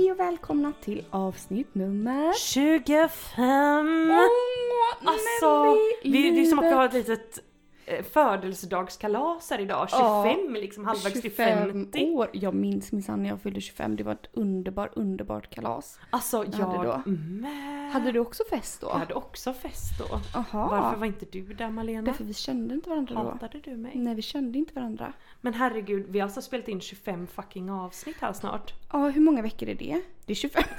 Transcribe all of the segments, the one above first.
Hej och välkomna till avsnitt nummer... 25! Alltså, vi, det är som att vi har ett litet eh, födelsedagskalas här idag. 25 Ja, liksom, halvvägs till 25 50. år. Jag minns minsann när jag fyllde 25. Det var ett underbart, underbart kalas. Alltså hade jag då. med. Hade du också fest då? Jag hade också fest då. Aha. Varför var inte du där Malena? Därför vi kände inte varandra då. Hatade du mig? Nej, vi kände inte varandra. Men herregud, vi har alltså spelat in 25 fucking avsnitt här snart. Ja, hur många veckor är det? Det är 25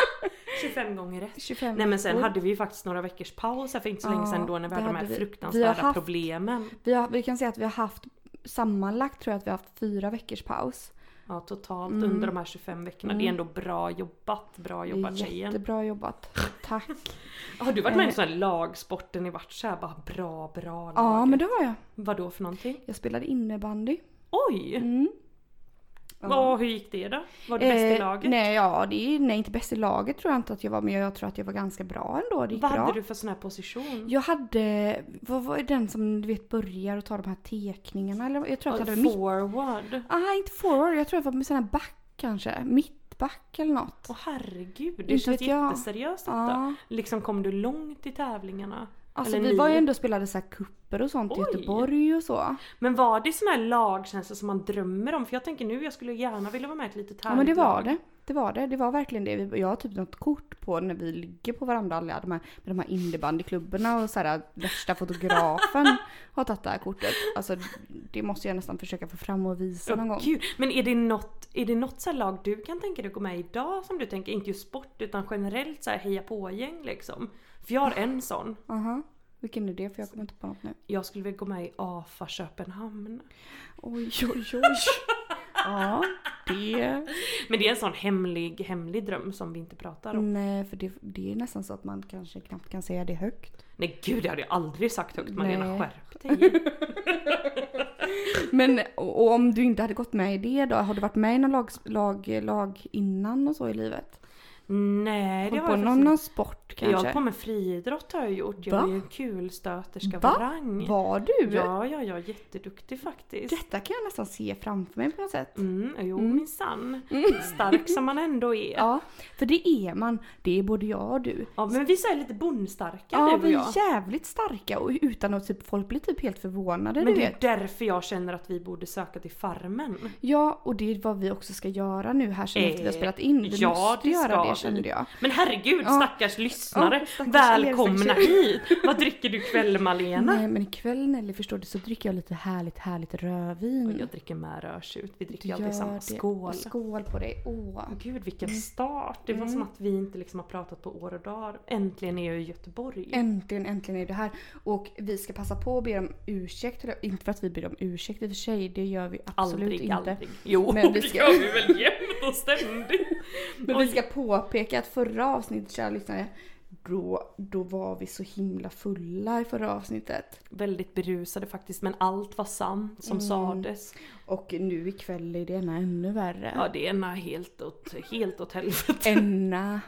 25 gånger rätt. 25 Nej men sen veckor. hade vi ju faktiskt några veckors paus här för inte så länge Ja, sedan då när vi hade de här vi. Vi fruktansvärda har haft- problemen. vi, har, vi kan säga att vi har haft sammanlagt tror jag att vi har haft fyra veckors paus. Ja totalt Mm. under de här 25 veckorna. Det är ändå bra jobbat. Bra jobbat är tjejen. jättebra jobbat. Tack. Har du varit med i Eh. sån här lagsport ni varit såhär bara bra, bra lag? Ja, men det har jag. Vad då för någonting? Jag spelade innebandy. Oj! Mm. Vad, hur gick det då? Var du bäst i Eh, laget? Nej, ja, det är, nej, inte bäst i laget tror jag inte att jag var, men jag tror att jag var ganska bra ändå. Det gick Vad bra. hade du för sån här position? Jag hade, vad var den som du vet börjar och tar de här teckningarna? Eller jag tror att jag hade. Forward? Ah, inte forward, jag tror jag var med sån här back kanske. Mittback eller något. Åh herregud, det Inte känns jätteseriöst detta. Ja. Liksom kom du långt i tävlingarna? Alltså Eller vi var ju ändå och spelade så här kupper och sånt i Oj. Göteborg och så. Men var det sån här lagkänsla som man drömmer om? För jag tänker nu, jag skulle gärna vilja vara med i ett litet Ja men det var lag. det. Det var det. Det var verkligen det. Jag har typ något kort på när vi ligger på varandra alla de här, med de här innebandyklubborna och så här värsta fotografen har tagit det här kortet. Alltså det måste jag nästan försöka få fram och visa någon Åh, gång. Gud. Men är det något, är det något så lag du kan tänka dig att gå med i idag som du tänker, inte just sport utan generellt så här heja på-gäng liksom? För jag har en sån. Aha. Vilken är det? För jag kommer inte på något nu. Jag skulle vilja gå med i AFA Köpenhamn. Oj oj oj. Ja, det... Men det är en sån hemlig, hemlig dröm som vi inte pratar om. Nej, för det, det är nästan så att man kanske knappt kan säga det högt. Nej gud, det hade jag aldrig sagt högt Malena. Skärp dig. Men och, och om du inte hade gått med i det då? Har du varit med i någon lag, lag, lag innan och så i livet? Nej, det har på jag någon, faktiskt någon sport Jag har kanske? på med friidrott har jag gjort. Jag Va? var ju kulstöterska Va? varang. Var du? Ja, ja, ja, jätteduktig faktiskt. Detta kan jag nästan se framför mig på något sätt. Mm, jo Mm. minsann. Stark som man ändå är. Ja, Ja, för det är man. Det är både jag och du. men vi är lite bondstarka Ja, du och vi jag. är jävligt starka och utan att typ, folk blir typ helt förvånade. Men det är vet. därför jag känner att vi borde söka till Farmen. Ja, och det är vad vi också ska göra nu här sen efter vi har Eh, spelat in. Vi ja, måste det göra ska det vi. Kände jag. Men herregud Ja. stackars lyssnare. Ja, stackars Välkomna hit! Vad dricker du ikväll Malena? Nej men ikväll Nelly förstår du så dricker jag lite härligt härligt rödvin. Jag dricker med rödtjut. Vi dricker Du alltid samma det. skål. Skål på dig. Åh. Gud vilken start! Det var Mm. som att vi inte liksom har pratat på år och dagar. Äntligen är jag i Göteborg. Äntligen, äntligen är du här. Och vi ska passa på att be om ursäkt. eller Inte för att vi ber om ursäkt i och för sig, det gör vi absolut aldrig, inte. aldrig. Jo, Men vi det ska- gör vi väl jämt och ständigt. Men vi ska påpeka att förra avsnittet, kära lyssnare, då, då var vi så himla fulla i förra avsnittet. Väldigt berusade faktiskt, men allt var sant som Mm. sades. Och nu ikväll är det ena ännu värre. Ja, det är ena helt åt, helt åt helvete. Enna.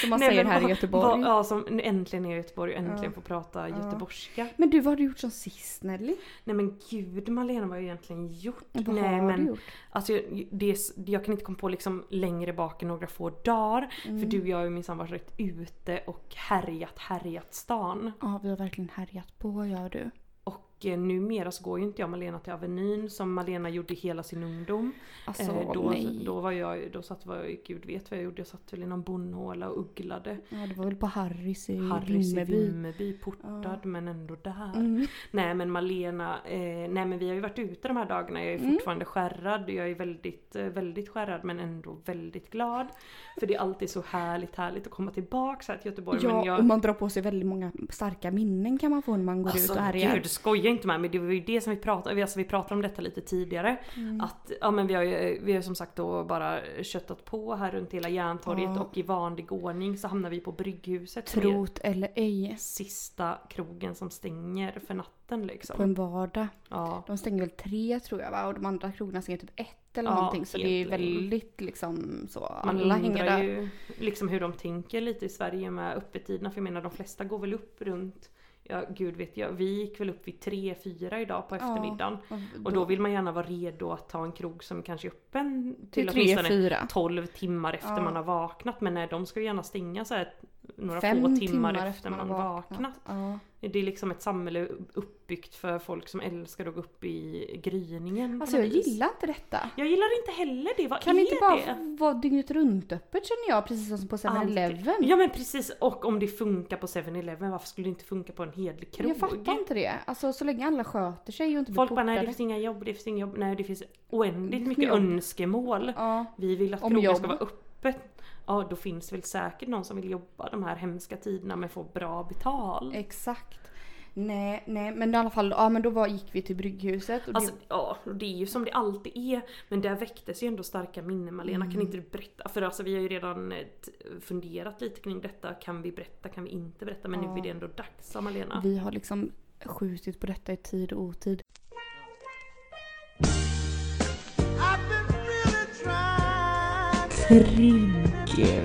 Som man Nej, säger men här i vad- Göteborg. vad- ja, som äntligen är jag i Göteborg och äntligen Ja. får prata Ja. göteborgska. Men du, vad har du gjort som sist Nelly? Nej men gud Malena, vad har jag egentligen gjort? Vad Nej har men du gjort? alltså jag- det jag kan inte komma på liksom längre bak än några få dagar. Mm. För du och jag har ju minsann varit ute och härjat, härjat stan. Ja, vi har verkligen härjat på, gör du. Och eh, numera så går ju inte jag och Malena till Avenyn som Malena gjorde hela sin ungdom. Alltså, Eh, då, nej. då var jag, då satt jag, gud vet vad jag gjorde, jag satt väl i någon bondhåla och ugglade. Ja, det var väl på Harrys i Harrys i Vimmerby. Vimmerby, portad men ändå där. Mm. Nej men Malena, eh, nej men vi har ju varit ute de här dagarna, jag är Mm. fortfarande skärrad, jag är väldigt, eh, väldigt skärrad men ändå väldigt glad. För det är alltid så härligt, härligt att komma tillbaka här till Göteborg. Ja, jag, och man drar på sig väldigt många starka minnen kan man få när man går ut alltså och härjar. gud, skoja inte med men det var ju det som vi pratade, alltså vi pratade om detta lite tidigare. Mm. Att ja men vi har ju vi har som sagt då bara köttat på här runt hela Järntorget Ja. och i vanlig ordning så hamnar vi på Brygghuset. Trot eller ej. Sista krogen som stänger för natten liksom. På en vardag. Ja. De stänger väl tre tror jag va? Och de andra krogarna stänger typ ett eller Ja, någonting. Så det är väldigt liksom så. Man Alla hänger undrar där. ju liksom hur de tänker lite i Sverige med öppettiderna. För jag menar de flesta går väl upp runt, ja gud vet jag, vi gick väl upp vid 3-4 idag på eftermiddagen. Och då vill man gärna vara redo att ta en krog som kanske är öppen till till tre, åtminstone fyra. 12 timmar efter Ja. man har vaknat. Men nej, de ska ju gärna stänga så här några Fem få timmar, efter man har vaknat. Ja. Det är liksom ett samhälle uppbyggt för folk som älskar att gå upp i gryningen. Alltså jag vis. gillar inte detta. Jag gillar inte heller det. Vad Kan är inte bara det? vara dygnet runt öppet känner jag precis som på 7-Eleven. Ja men precis, och om det funkar på 7-Eleven varför skulle det inte funka på en hedlig krog? Jag fattar inte det. Alltså så länge alla sköter sig och inte blir Folk bara nej det finns inga jobb, det finns inga jobb, nej det finns oändligt Det mycket jobb. önskemål. Ja. Vi vill att krogen ska vara öppet. Ja då finns väl säkert någon som vill jobba de här hemska tiderna men få bra betalt. Exakt. Nej, nej men i alla fall, ja men då var, gick vi till Brygghuset. Och Alltså det, ja, och det är ju som det alltid är. Men där väcktes ju ändå starka minnen Malena. Mm. Kan inte du berätta? För alltså vi har ju redan eh, funderat lite kring detta. Kan vi berätta? Kan vi inte berätta? Men nu Ja. är det ändå dags sa Malena. vi har liksom skjutit på detta i tid och otid. Really Feel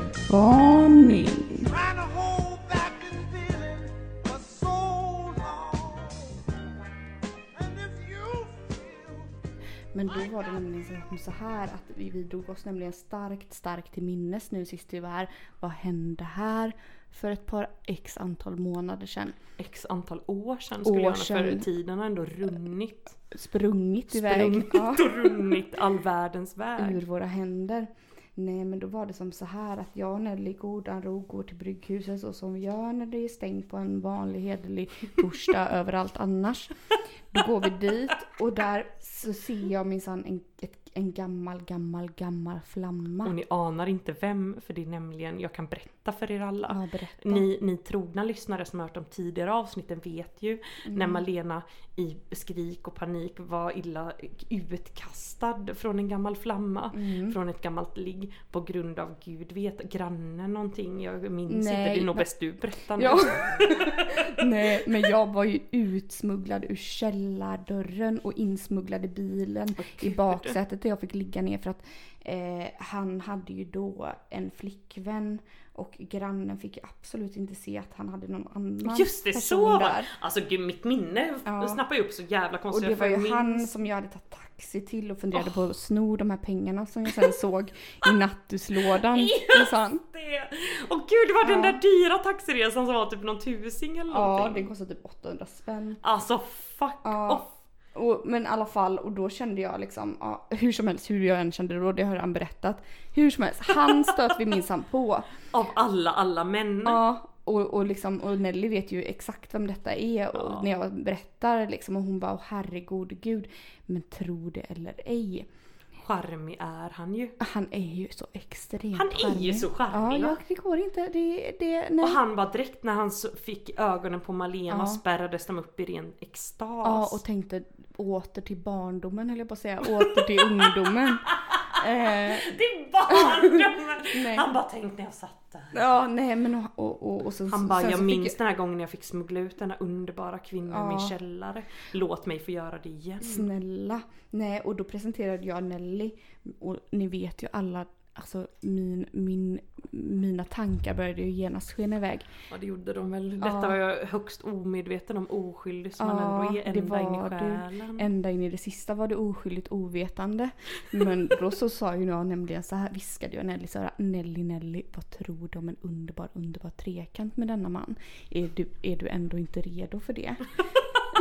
Men då var det nämligen så- här att vi, vi drog oss nämligen starkt, starkt till minnes nu sist vi var här. Vad hände här för ett par x antal månader sedan? X antal år sedan skulle jag År säga. För sedan. tiden har ändå runnit. Sprungit iväg. Sprungit och runnit all världens väg. ur våra händer. Nej men då var det som så här att jag och Nelly i godan ro går till Brygghuset och som vi gör när det är stängt på en vanlig hederlig torsdag överallt annars. Då går vi dit och där så ser jag minsann ett, en gammal, gammal, gammal flamma. Och ni anar inte vem, för det är nämligen, jag kan berätta för er alla. Ja. Ni, ni trogna lyssnare som har hört de tidigare avsnitten vet ju Mm. när Malena i skrik och panik var illa utkastad från en gammal flamma. Mm. Från ett gammalt ligg på grund av gud vet grannen någonting. Jag minns Nej, inte, det är nog men- bäst du berättar nu. Ja. Nej men jag var ju utsmugglad ur källardörren och insmugglad i bilen Åh, i baksätet där jag fick ligga ner för att eh, han hade ju då en flickvän och grannen fick absolut inte se att han hade någon annan Just det, person så var där. Alltså gud, mitt minne Ja. snappar ju upp så jävla Och konstigt. det var ju minns- han som jag hade tagit taxi till och funderade på att sno de här pengarna som jag sen såg i nattuslådan. Just det! Och gud det var den Ja. där dyra taxiresan som var typ någon tusing eller Ja, någonting. det kostade typ 800 spänn. Alltså fuck Ja. off! Och, men i alla fall, och då kände jag liksom, ja, hur som helst, hur jag än kände då, det har han berättat. Hur som helst, han stöter vi minsann på. Av alla, alla män. Ja, och, och, liksom, och Nelly vet ju exakt vem detta är. Och Ja. när jag berättar liksom, och hon bara, åh herregud, gud. Men tro det eller ej. Charmig är han ju. Han är ju så extremt Han är ju så charmig, Ja, va? ja, det går inte. Det, det, nej. Och han bara direkt när han fick ögonen på Malena Ja. spärrades de upp i ren extas. Ja, och tänkte åter till barndomen höll jag på att säga. Åter till ungdomen. Eh, Det är barndomen! Han bara tänk när jag satt där. ja, nej men och, och, och, och så, Han bara, jag minns den här gången jag fick smuggla ut den här underbara kvinnan i min Ja. källare. Låt mig få göra det igen. Snälla. Nej, och då presenterade jag Nelly. Och ni vet ju alla, alltså min, min, tankar började ju genast skena iväg. Ja det gjorde de väl. Ja. Detta var jag högst omedveten om, oskyldig som man Ja, ändå är ända in i du. själen. Ända in i det sista var det oskyldigt ovetande. Men då så sa ju jag nämligen så här, viskade jag Nelly så här, Nelly Nelly, vad tror du om en underbar underbar trekant med denna man? Är du, är du ändå inte redo för det?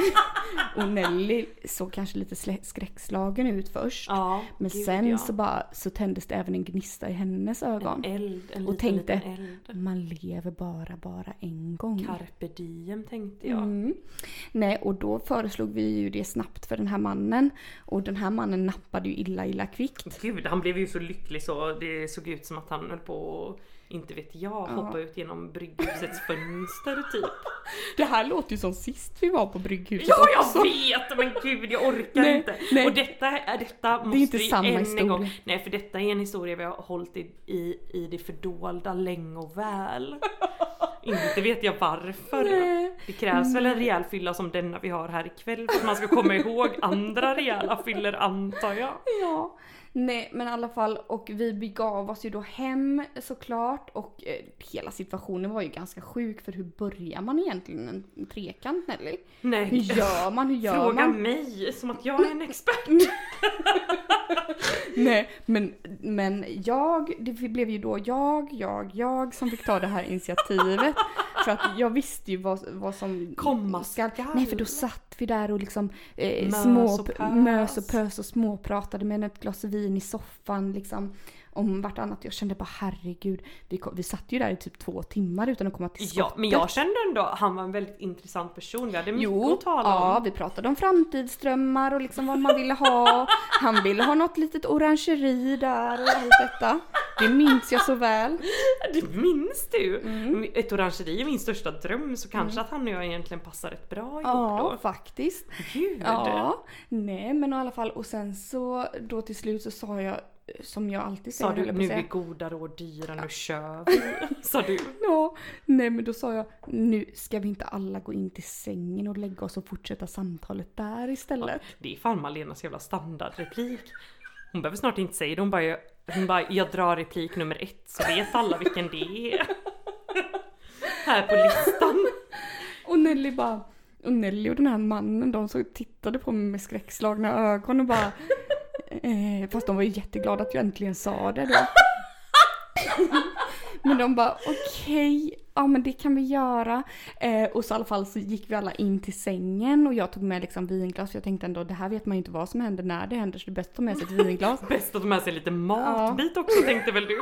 och Nelly såg kanske lite skräckslagen ut först. Ja, Men gud, sen ja. så bara så tändes det även en gnista i hennes ögon. En eld, en Och liten, tänkte, liten eld. Man lever bara, bara en gång. Carpe diem tänkte jag. Mm. Nej, och då föreslog vi ju det snabbt för den här mannen. Och den här mannen nappade ju illa, illa kvickt. Gud, han blev ju så lycklig så det såg ut som att han höll på att inte vet jag, hoppa ut genom brygghusets fönster typ. Det här låter ju som sist vi var på Brygghuset Ja också. jag vet men gud jag orkar Nej, inte. nej. Och detta, är- detta måste inte vi samma än en historia. gång. Nej för detta är en historia vi har hållit i, i, i det fördolda länge och väl. inte vet jag varför. Nej. Det krävs väl en rejäl fylla som denna vi har här ikväll för att man ska komma ihåg andra rejäla fyller antar jag. Ja. Nej men i alla fall och vi begav oss ju då hem såklart och eh, hela situationen var ju ganska sjuk för hur börjar man egentligen en trekant Nelly? Hur Nej, gör man? Hur gör fråga man? mig som att jag är en expert. Nej men, men jag, det blev ju då jag, jag, jag som fick ta det här initiativet. För att jag visste ju vad, vad som Komma skall. Nej för då satt vi där och liksom eh, Mös små, och pös. mös och pös och småpratade med ett glas vin i soffan liksom. Om vartannat. Jag kände bara herregud. Vi, kom, vi satt ju där i typ två timmar utan att komma till skottet. Ja men jag kände ändå att han var en väldigt intressant person. Vi hade mycket Jo, att tala ja om. vi pratade om framtidsdrömmar och liksom vad man ville ha. Han ville ha något litet orangeri där och allt detta. Det minns jag så väl. Det minns du! Mm. Ett orangeri är min största dröm så kanske att han och jag egentligen passar rätt bra ihop Ja, då. faktiskt. Gud! Ja, nej men i alla fall och sen så då till slut så sa jag som jag alltid säger Sa du nu är goda råd dyra, nu kör vi? Sa du? Ja, nej men då sa jag nu ska vi inte alla gå in till sängen och lägga oss och fortsätta samtalet där istället. Det är fan Malenas jävla standardreplik. Hon behöver snart inte säga det, hon bara, hon bara jag drar replik nummer ett så vet alla vilken det är. Här på listan. Och Nelly bara och Nelly och den här mannen de så tittade på mig med skräckslagna ögon och bara eh, Fast de var ju jätteglada att jag äntligen sa det då. Men de bara okej, ja men det kan vi göra. Eh, och så i alla fall så gick vi alla in till sängen och jag tog med liksom vinglas för jag tänkte ändå det här vet man ju inte vad som händer när det händer så det är bäst att ta med sig ett vinglas. Bäst att ta med sig lite matbit också tänkte väl du?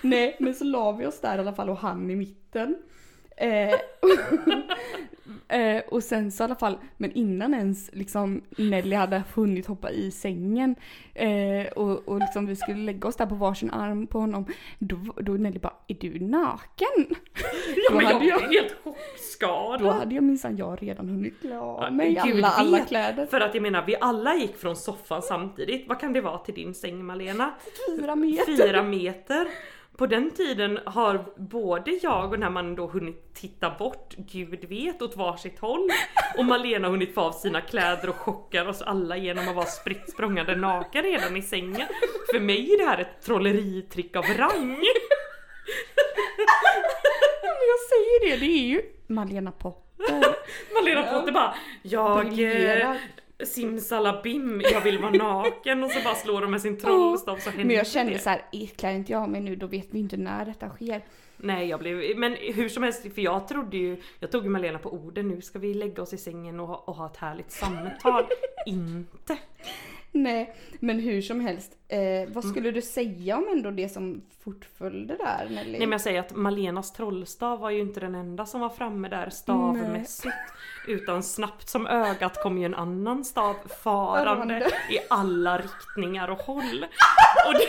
Nej, men så la vi oss där i alla fall och han i mitten. Eh, eh, och sen så i alla fall, men innan ens liksom Nelly hade hunnit hoppa i sängen eh, och, och liksom vi skulle lägga oss där på varsin arm på honom, då, då Nelly bara Är du naken? Ja men jag hade jag- blev helt chockskadad. Då hade jag minsann jag redan hunnit klä av Ja, mig Gud alla, alla vet. kläder. För att jag menar, vi alla gick från soffan samtidigt. Vad kan det vara till din säng Malena? Fyra meter. Fyra meter. På den tiden har både jag och den här mannen då hunnit titta bort, gud vet, åt varsitt håll. Och Malena har hunnit få av sina kläder och chockar oss alla genom att vara spritt språngande naken redan i sängen. För mig är det här ett trolleritrick av rang. Men jag säger det, det är ju Malena Potter. Malena Potter bara, jag Briljerar. Simsalabim, jag vill vara naken och så bara slår de med sin trollstav så händer Men jag kände så här, "Eh, klär inte jag mig nu då vet vi inte när detta sker. Nej jag blev, men hur som helst för jag trodde ju, jag tog ju Malena på orden nu ska vi lägga oss i sängen och, ha- och ha ett härligt samtal. Inte! Nej, men hur som helst. Eh, Mm. vad skulle du säga om ändå det som fortföljde där Nelly? Nej men jag säger att Malenas trollstav var ju inte den enda som var framme där stavmässigt. Utan snabbt som ögat kom ju en annan stav farande Farande. i alla riktningar och håll. Och det,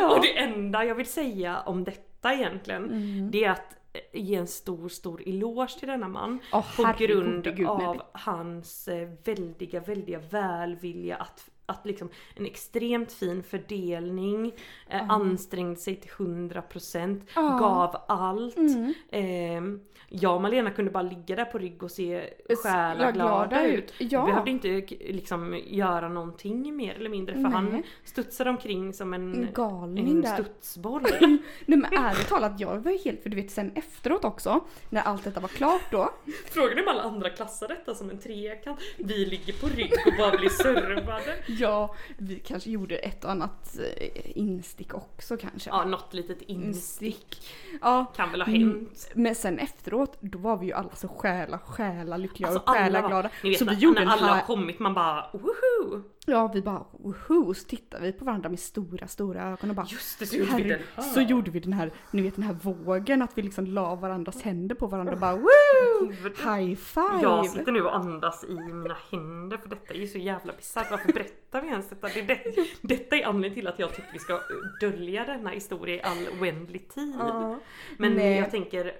Ja. och det enda jag vill säga om detta egentligen, Mm. det är att ge en stor, stor eloge till denna man. Åh, på grund gud, av Nelly. hans eh, väldiga, väldiga välvilja att att liksom en extremt fin fördelning, eh, ansträngde sig till 100%, Ja. gav allt. Mm. Eh, jag och Malena kunde bara ligga där på rygg och se Ja, själa glada glada ut. Ja. Vi behövde inte liksom göra någonting mer eller mindre för Nej. han studsade omkring som en, galning en där. studsboll. Nej men ärligt talat, jag var helt, för du vet sen efteråt också, när allt detta var klart då. Frågan är om alla andra klassar detta som en trekant. Vi ligger på rygg och bara blir servade. Ja, vi kanske gjorde ett och annat eh, instick också kanske. Ja, något litet instick Ja, kan väl ha Mm. hänt. men sen efteråt, då var vi ju alla så själa, själa lyckliga Alltså och själa var- glada. Ni vet så vi gjorde när alla här... har kommit man bara woho! Ja, vi bara woho, så tittar vi på varandra med stora, stora ögon och bara Just det, så gjorde vi den här. Så gjorde vi den här, ni vet den här vågen, att vi liksom la varandras händer på varandra och bara woo! Gud. High five! Jag sitter nu och andas i mina händer för detta är ju så jävla bisarrt. Varför berättar vi ens detta? Det det, detta är anledningen till att jag tycker vi ska dölja denna historia i all oändlig tid. Ja. Men Nej. jag tänker,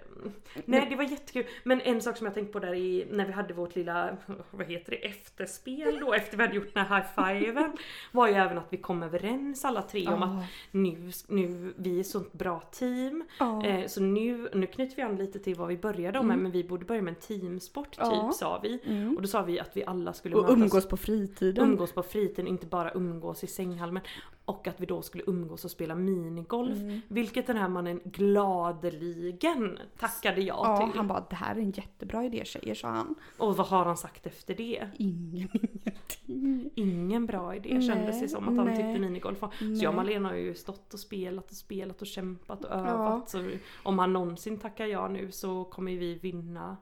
nej det var jättekul. Men en sak som jag tänkte på där i, när vi hade vårt lilla, vad heter det, efterspel då efter vi hade gjort den här high-fiven. Var ju även att vi kom överens alla tre om att nu, nu, vi är sånt bra team. Ja. Eh, så nu, nu knyter vi an lite till vad vi började med, men vi borde börja med en teamsport typ Ja. sa vi. Och då sa vi att vi alla skulle Och mötas umgås på fritiden. umgås på fritiden, inte bara umgås i sänghalmen. Och att vi då skulle umgås och spela minigolf. Mm. Vilket den här mannen gladeligen tackade ja, Ja, till. han bara det här är en jättebra idé tjejer, sa han. Och vad har han sagt efter det? Ingen, ingenting. Ingen bra idé Nej, kändes det som att han nej. tyckte minigolf var. Så jag och Malena har ju stått och spelat och spelat och kämpat och övat. Så om han någonsin tackar ja nu så kommer vi vinna.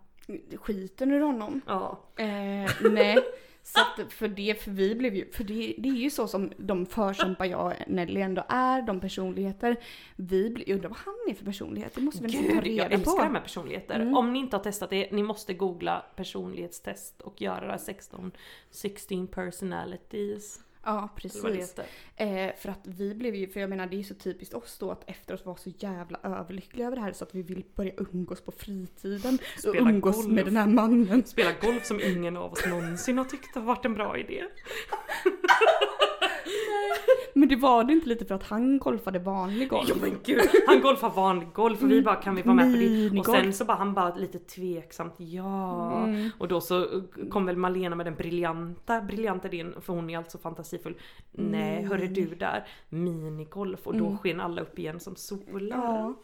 Skiten ur honom. Ja. Eh, nej. Så att för det, för vi blev ju, för det, det är ju så som de förkämpar jag och Nelly ändå är, de personligheter. Vi blir, undrar vad han är för personlighet, det måste vi nästan ta Gud, reda jag älskar på. de här personligheter. Mm. Om ni inte har testat det, ni måste googla personlighetstest och göra det här 16, 16 personalities. Ja, precis. Eh, för att vi blev ju, för jag menar det är ju så typiskt oss då att efteråt vara så jävla överlyckliga över det här så att vi vill börja umgås på fritiden. Och Spela umgås golf. med den här mannen. Spela golf som ingen av oss någonsin har tyckt har varit en bra idé. Men det var det inte lite för att han golfade vanlig golf? Jo men gud, han golfar vanlig golf och vi bara kan vi vara med på det? Och sen så bara han bara lite tveksamt ja. Och då så kom väl Malena med den briljanta, briljanta idén för hon är alltså fantasifull. Nej hörru du där, minigolf och då sken alla upp igen som solar. Ja.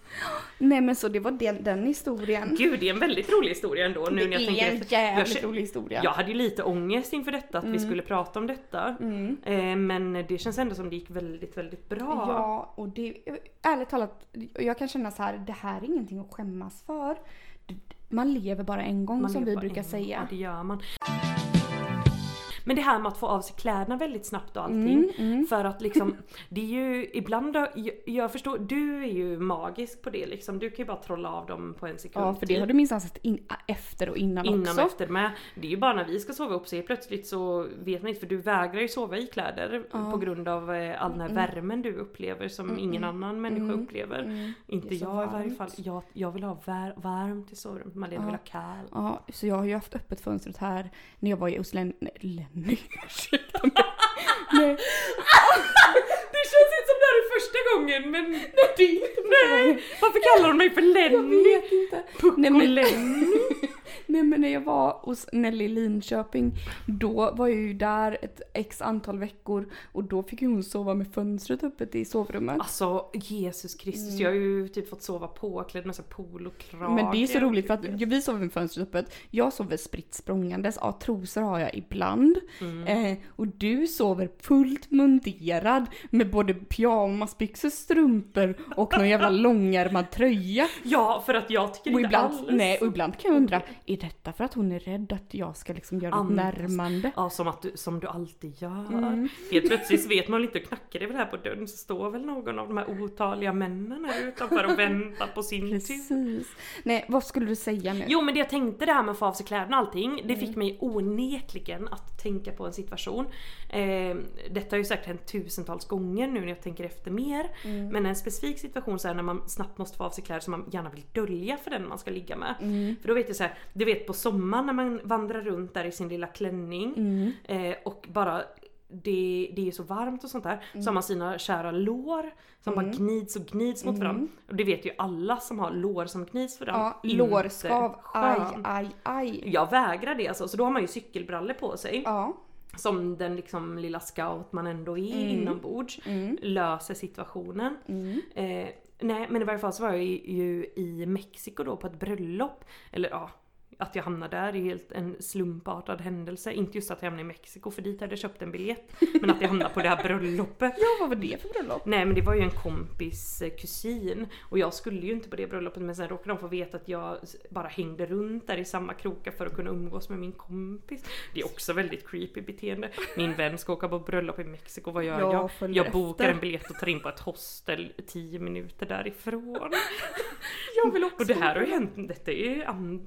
Nej men så det var den, den historien. Gud det är en väldigt rolig historia ändå nu det när jag är tänker en efter. Jag, jävligt rolig historia. jag hade ju lite ångest inför detta att vi skulle prata om detta. Eh, men det känns ändå som det gick väldigt väldigt bra. Ja, och det, ärligt talat, jag kan känna så här, det här är ingenting att skämmas för. Man lever bara en gång Man som vi brukar säga. Ja det gör man. Men det här med att få av sig kläderna väldigt snabbt och allting. Mm, För att liksom, det är ju ibland, jag, jag förstår, du är ju magisk på det liksom. Du kan ju bara trolla av dem på en sekund. Ja, för det har du minsann sett in, efter och innan, Innan också. och efter med. Det är ju bara när vi ska sova upp helt plötsligt så vet man inte för du vägrar ju sova i kläder på grund av eh, all den Mm. här värmen du upplever som ingen annan människa upplever. Inte jag i varje varmt. fall. Jag, jag vill ha vär, varmt i sovrummet, Malena vill ha kallt. Ja, så jag har ju haft öppet fönstret här när jag var i hos Len- nej. Ursäkta mig. Nej, Det känns inte som det här är första gången men det är inte första gången. varför kallar hon mig för Jag Lenny? vet inte. Puck Nej, men- när jag var hos Nelly i Linköping, då var jag ju där ett x antal veckor och då fick ju hon sova med fönstret öppet i sovrummet. Alltså Jesus Kristus, jag har ju typ fått sova påklädd med så polokrage. Men det är så roligt för att vi sover med fönstret öppet. Jag sover spritt språngandes. Ja, trosor har jag ibland. Eh, och du sover fullt munterad med både pyjamasbyxor, strumpor och någon jävla långärmad tröja. Ja, för att jag tycker Och inte ibland, alls nej, och ibland kan jag undra, är detta för att hon är rädd att jag ska liksom göra ett Andas. närmande? Ja, som, att du, som du alltid gör. Mm. Helt plötsligt vet man inte knackar det väl här på dörren så står väl någon av de här otaliga männen här utanför och väntar på sin tur. Precis. Nej, vad skulle du säga nu? Jo men det jag tänkte det här med att få av sig kläderna och allting, det Mm. fick mig onekligen att tänka på en situation. Eh, detta har ju säkert hänt tusentals gånger nu när jag tänker efter mer. Mm. Men en specifik situation så här när man snabbt måste få av sig kläder som man gärna vill dölja för den man ska ligga med. Mm. För då vet jag så här, du vet på sommaren när man vandrar runt där i sin lilla klänning Mm. eh, och bara det, det är så varmt och sånt där. Mm. Så har man sina kära lår som bara gnids och gnids mot varandra. Och det vet ju alla som har lår som gnids för varandra. Ja, lårskav. Aj, aj, aj. Jag vägrar det alltså, så då har man ju cykelbrallor på sig. Ja. Som den liksom lilla scout man ändå är Mm. inombords. Löser situationen. Eh, nej men i varje fall så var jag ju i Mexiko då på ett bröllop. Eller ja, att jag hamnade där är helt en slumpartad händelse. Inte just att jag hamnade i Mexiko för dit hade jag köpt en biljett. Men att jag hamnade på det här bröllopet. Ja, vad var det för bröllop? Nej men det var ju en kompis eh, kusin och jag skulle ju inte på det bröllopet men sen råkade de få veta att jag bara hängde runt där i samma krokar för att kunna umgås med min kompis. Det är också väldigt creepy beteende. Min vän ska åka på bröllop i Mexiko, vad gör Jag jag? Jag bokar en biljett och tar in på ett hostel 10 minuter därifrån. Jag vill också Och det här har ju hänt, detta är,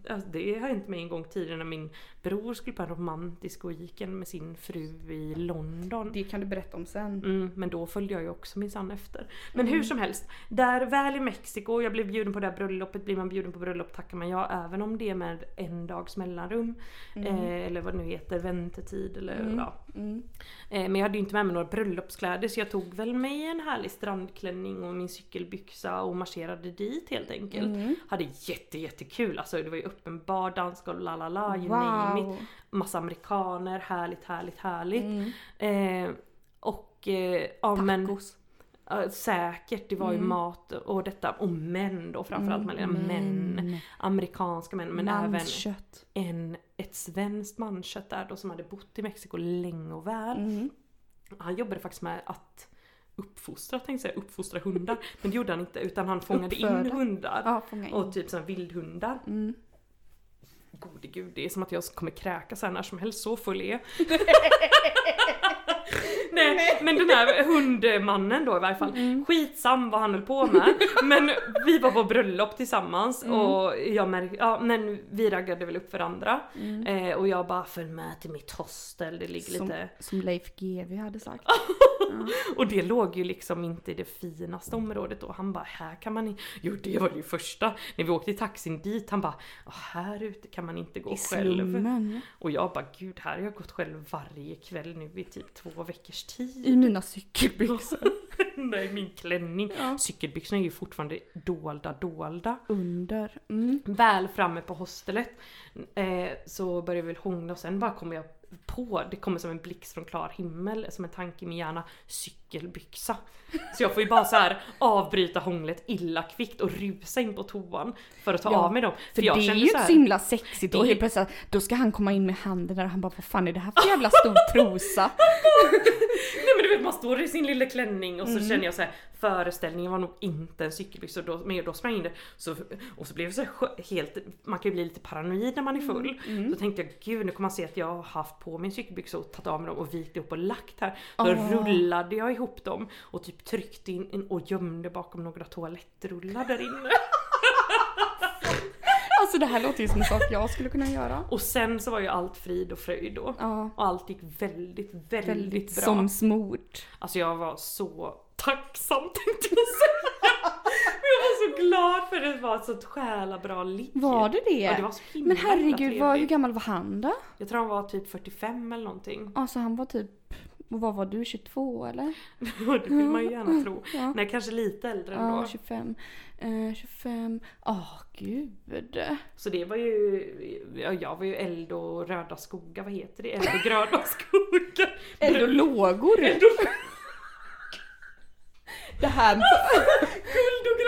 alltså det har hänt mig en gång tidigare när min bror skulle på en romantisk weekend med sin fru i London. Det kan du berätta om sen. Mm, men då följde jag ju också minsann efter. Men hur som helst, där väl i Mexiko, jag blev bjuden på det här bröllopet, blir man bjuden på bröllop tackar man ja även om det är med en dags mellanrum. Eh, eller vad det nu heter, väntetid eller ja. Mm. Eh, men jag hade ju inte med mig några bröllopskläder så jag tog väl mig en härlig strandklänning och min cykelbyxa och marscherade dit helt enkelt. Mm. Hade jätte jättekul, alltså det var ju öppen bar, dansgolv, la la la, you name it. Massa amerikaner, härligt härligt härligt. Mm. Eh, och eh, ja men Tacos. säkert, det var ju Mm. mat och detta. Och män då framförallt Malena, män. Amerikanska män men även Manskött. en, ett svenskt mankött där då som hade bott i Mexiko länge och väl. Mm. Han jobbade faktiskt med att uppfostra, tänkte jag uppfostra hundar. Men det gjorde han inte utan han fångade in Uppföda. hundar. Ja, in. Och typ sån vildhundar. Mm. Gode gud, det är som att jag kommer kräkas här när som helst, så full är jag. Nej men den här hundmannen då i varje fall, Mm. skitsam vad han höll på med. Men vi var på bröllop tillsammans Mm. och jag märkte, ja men vi raggade väl upp varandra. Mm. Eh, och jag bara följ med till mitt hostel, det ligger Som, lite... som Leif GW hade sagt. Och det låg ju liksom inte i det finaste området då. Han bara här kan man inte... Jo det var det ju första. När vi åkte i taxin dit han bara "Ja, här ute kan man inte gå I själv. slummen. Och jag bara gud här har jag gått själv varje kväll nu i typ två veckors tid. I mina cykelbyxor. Nej min klänning. Ja. Cykelbyxorna är ju fortfarande dolda dolda. Under. Mm. Väl framme på hostelet eh, så börjar vi väl hångla och sen bara kommer jag på, det kommer som en blixt från klar himmel, som en tanke i min hjärna, cykelbyxa. Så jag får ju bara så här avbryta hånglet illa kvickt och rusa in på toan för att ta Ja, av mig dem. För jag det är ju så inte så himla sexigt och helt plötsligt då ska han komma in med handen där och han bara vad fan är det här för jävla stor trosa? Nej men du vet man står i sin lilla klänning och så Mm. känner jag så här föreställningen var nog inte en cykelbyxa då, men då sprang jag in det så, och så blev det så här helt, man kan ju bli lite paranoid när man är full. Mm. Så tänkte jag gud nu kommer man se att jag har haft på mig cykelbyxor och tagit av mig dem och vikt ihop och lagt här. Så Åh. rullade jag ihop dem och typ tryckte in in och gömde bakom några toalettrullar där inne. Alltså det här låter ju som en sak jag skulle kunna göra. Och sen så var ju allt frid och fröjd då. Ja. Och allt gick väldigt, väldigt, Väldigt bra. som smort. Alltså jag var så tacksam tänkte jag säga. Men jag var så glad för det var ett sånt själabra ligg. Var det det? Ja det var så himla Men herregud, vad, hur gammal var han då? Jag tror han var typ 45 eller någonting. Alltså han var typ, vad var du, 22 eller? det vill man ju gärna tro. Ja. Nej kanske lite äldre ändå. Ja, 25. Eh, 25. Åh gud. Så det var ju, ja, jag var ju eld och röda skogar, vad heter det? Eld och gröna skogar. Eld och lågor. Eld och Det här, guld och.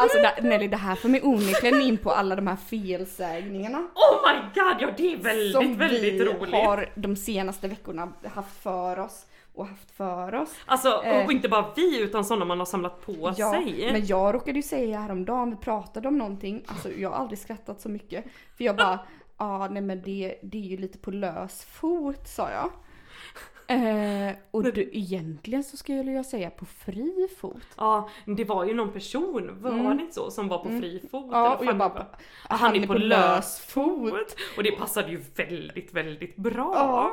Alltså det, Nelly, det här får mig onekligen in på alla de här felsägningarna. Oh my god, ja det är väldigt, som väldigt vi roligt. har de senaste veckorna haft för oss och haft för oss. Alltså, Eh. och inte bara vi utan sådana man har samlat på Ja, sig. men jag råkade ju säga häromdagen, vi pratade om någonting, alltså jag har aldrig skrattat så mycket. För jag bara, ja ah, nej men det, det är ju lite på lös fot sa jag. Eh, och du, egentligen så skulle jag säga på fri fot. Ja, det var ju någon person, var Mm. det inte så, som var på fri fot? Ja, och jag bara, var. han, han är på lös fot. Och det passade ju väldigt, väldigt bra. Ja.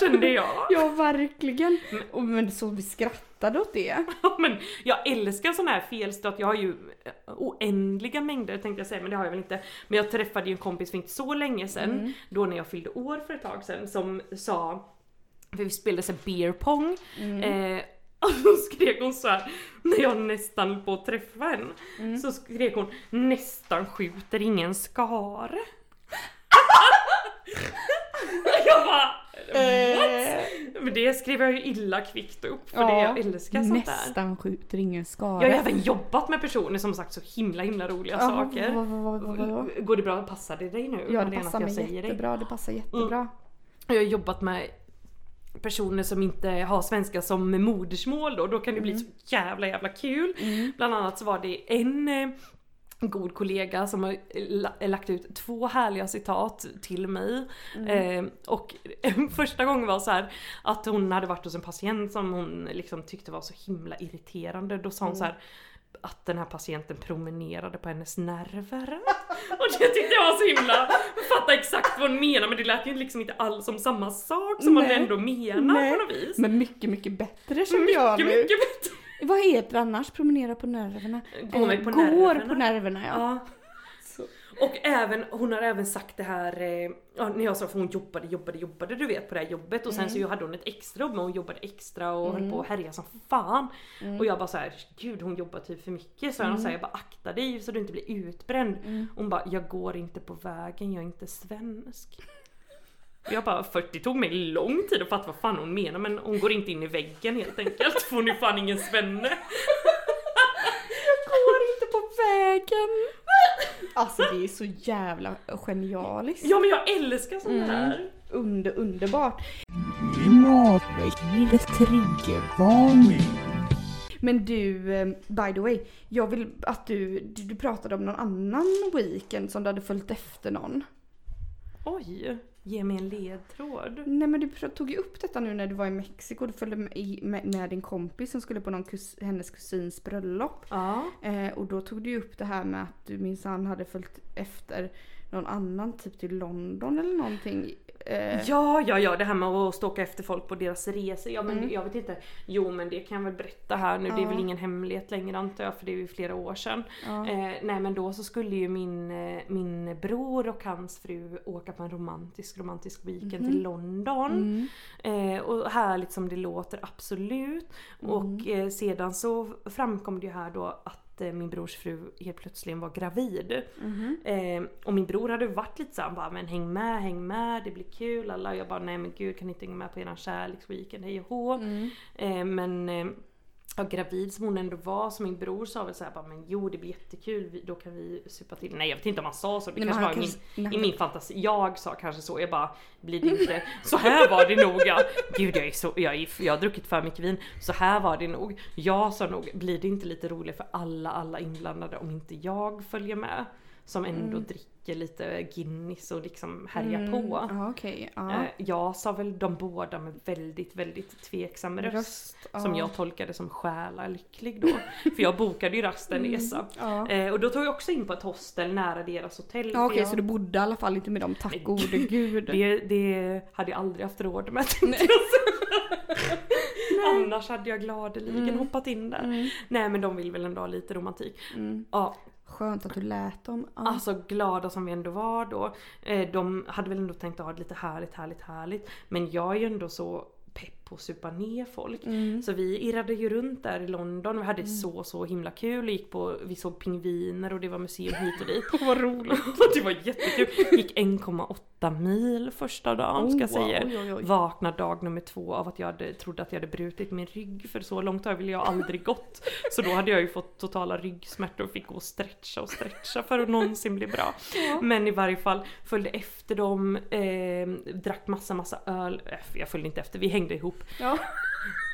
Kände jag. Ja, verkligen. Och, men så vi skrattade åt det. Ja, men jag älskar sån här felstöt, jag har ju oändliga mängder tänkte jag säga, men det har jag väl inte. Men jag träffade ju en kompis för inte så länge sedan, Mm. då när jag fyllde år för ett tag sedan, som sa, för vi spelade så här beer pong, Mm. eh, och så skrek hon så här när jag nästan höll på att träffa henne. Mm. Så skrek hon nästan skjuter ingen skare. jag bara Eh, Men det skrev jag ju illa kvickt upp för Ja, det jag älskar sånt där. Nästan skjuter ingen skada. Jag har även jobbat med personer som sagt så himla himla roliga Ja, saker. vad- vad- vad? Går det bra? Passar det dig nu? Ja det passar mig säger jättebra, det passar Mm. jättebra. Jag har jobbat med personer som inte har svenska som modersmål då, då kan det bli Mm. så jävla jävla kul. Bland annat så var det en eh, god kollega som har la- lagt ut två härliga citat till mig. Eh, och första gången var så här att hon hade varit hos en patient som hon liksom tyckte var så himla irriterande. Då sa hon så här att den här patienten promenerade på hennes nerver. Och det tyckte jag var så himla, jag fattar exakt vad hon menar men det lät ju liksom inte alls som samma sak som man Nej. ändå menar Nej. på något vis. Men mycket, mycket bättre känner jag mycket, nu. mycket bättre. Vad heter det annars? Promenera på nerverna? Går mig på Går nerverna. på nerverna ja. Ja. Och även, hon har även sagt det här, eh, ja, när jag sa för hon jobbade, jobbade, jobbade du vet på det här jobbet och sen Mm. så hade hon ett extra jobb men hon jobbade extra och höll på att härja som fan. Mm. Och jag bara så här, gud hon jobbar typ för mycket. Så jag, så här, jag bara akta dig så du inte blir utbränd. Mm. Hon bara, jag går inte på vägen, jag är inte svensk. Jag bara, 40 tog mig lång tid att fatta vad fan hon menar men hon går inte in i väggen helt enkelt för hon är fan ingen svenne. Går inte på vägen. Alltså det är så jävla genialiskt. Ja men jag älskar sånt Mm. här. Under, underbart. Triggervarning. Men du, eh, by the way, jag vill att du, du, du pratade om någon annan weekend som du hade följt efter någon. Oj, ge mig en ledtråd. Nej men du tog ju upp detta nu när du var i Mexiko, du följde med, med din kompis som skulle på någon kus, hennes kusins bröllop. Ja. Eh, och då tog du ju upp det här med att du minsann hade följt efter någon annan, typ till London eller någonting. Eh, Ja, ja, ja, det här med att ståka efter folk på deras resor. Ja, men Mm. jag vet inte. Jo, men det kan jag väl berätta här nu. Det är Ja. väl ingen hemlighet längre antar jag, för det är ju flera år sedan. ja. Eh, nej, men då så skulle ju min, eh, min bror och hans fru åka på en romantisk, romantisk weekend Mhm. till London. Mm. Eh, och härligt som det låter, absolut. Mm. Och eh, sedan så framkom det ju här då att eh, min brors fru helt plötsligt var gravid. Mhm. Eh, och min bror hade varit lite såhär, bara, men häng med, häng med, det blir kul. Alla. Jag bara, nej men gud kan inte hänga med på eran kärleksweekend, hej och hå. Mm. Eh, men ja, gravid som hon ändå var, så min bror sa väl såhär, bara, men jo det blir jättekul, då kan vi supa till. Nej jag vet inte om han sa så, det Nej, kanske var i min, kanske- nej, i min fantasi. Jag sa kanske så, jag bara, blir det inte, så här var det nog ja. Gud jag är så, jag, är, jag har druckit för mycket vin, så här var det nog. Jag sa nog, blir det inte lite roligt för alla, alla inblandade om inte jag följer med? Som ändå dricker lite Guinness och liksom härjar Mm. på. Ja okej. Ja. Eh, Jag sa väl de båda med väldigt, väldigt tveksam röst. Röst, Som ja. jag tolkade som själalycklig då. För jag bokade ju rasten resa. Ja. Eh, och då tog jag också in på ett hostel nära deras hotell. För okej jag, så du bodde i alla fall inte med dem, tack gode gud. det, det hade jag aldrig haft råd med. Annars hade jag gladeligen hoppat in där. Mm. Nej men de vill väl ändå ha lite romantik. Mm. Ja, Skönt att du lät dem. Ja. Alltså glada som vi ändå var då. Eh, de hade väl ändå tänkt att ha det lite härligt, härligt, härligt. Men jag är ju ändå så pepp på att supa ner folk. Mm. Så vi irrade ju runt där i London och vi hade så så himla kul. Och gick på, vi såg pingviner och det var museum hit och dit. Vad roligt. det var jättekul. Gick 1,8 mil första dagen ska jag Oh, säga. oj, oj, oj. Vaknade dag nummer två av att jag hade, trodde att jag hade brutit min rygg för så långt har jag aldrig gått. Så då hade jag ju fått totala ryggsmärtor och fick gå och stretcha och stretcha för att någonsin bli bra. Men i varje fall följde efter dem, eh, drack massa massa öl. Äh, Jag följde inte efter, vi hängde ihop. Ja.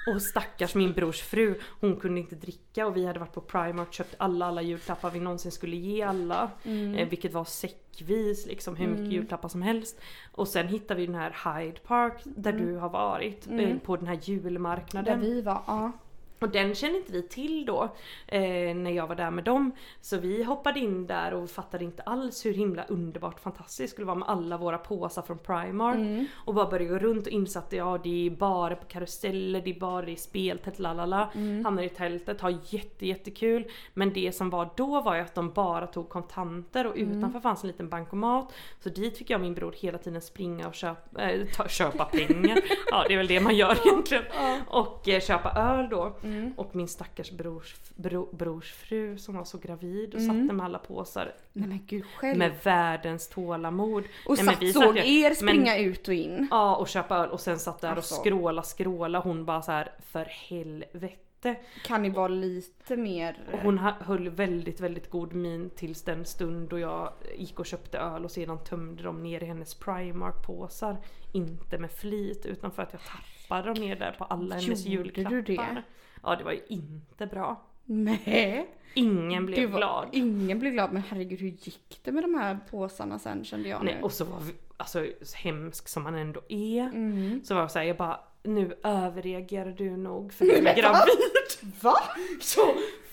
Och stackars min brors fru, hon kunde inte dricka och vi hade varit på Primark och köpt alla alla julklappar vi någonsin skulle ge alla. Mm. Eh, vilket var säckvis, liksom hur mycket julklappar som helst. Och sen hittade vi den här Hyde Park där du har varit, eh, på den här Där julmarknaden. vi var, ja. Och den kände inte vi till då eh, när jag var där med dem. Så vi hoppade in där och fattade inte alls hur himla underbart fantastiskt det skulle vara med alla våra påsar från Primark. Mm. Och bara började gå runt och insatte ja det är bara på karuseller, det är bara i speltält, lalala. Mm. Hamnar i tältet, har jätte, jättekul. Men det som var då var ju att de bara tog kontanter och Mm. utanför fanns en liten bankomat. Så dit fick jag och min bror hela tiden springa och köpa, äh, ta, köpa pengar. ja det är väl det man gör egentligen. Och eh, köpa öl då. Mm. Och min stackars brors, bro, brors fru som var så gravid och Mm. satte med alla påsar Nej men gud själv. med världens tålamod. och Nej, men satt, vi såg satt er men- springa ut och in. Ja och köpa öl och sen satt där Alltså. och skråla skråla hon bara så här för helvete. Kan ni vara lite mer... Och hon höll väldigt väldigt god min tills den stund då jag gick och köpte öl och sedan tömde dem ner i hennes Primark-påsar. Inte med flit utan för att jag tappade dem ner där på alla hennes Gjorde du julklappar. det? Ja det var ju inte bra. Nej. Ingen blev var, glad. Ingen blev glad men herregud hur gick det med de här påsarna sen kände jag Nej, nu. och så var vi, alltså så hemsk som man ändå är. Mm. Så var jag såhär, jag bara nu överreagerar du nog för du är gravid. Va? Så,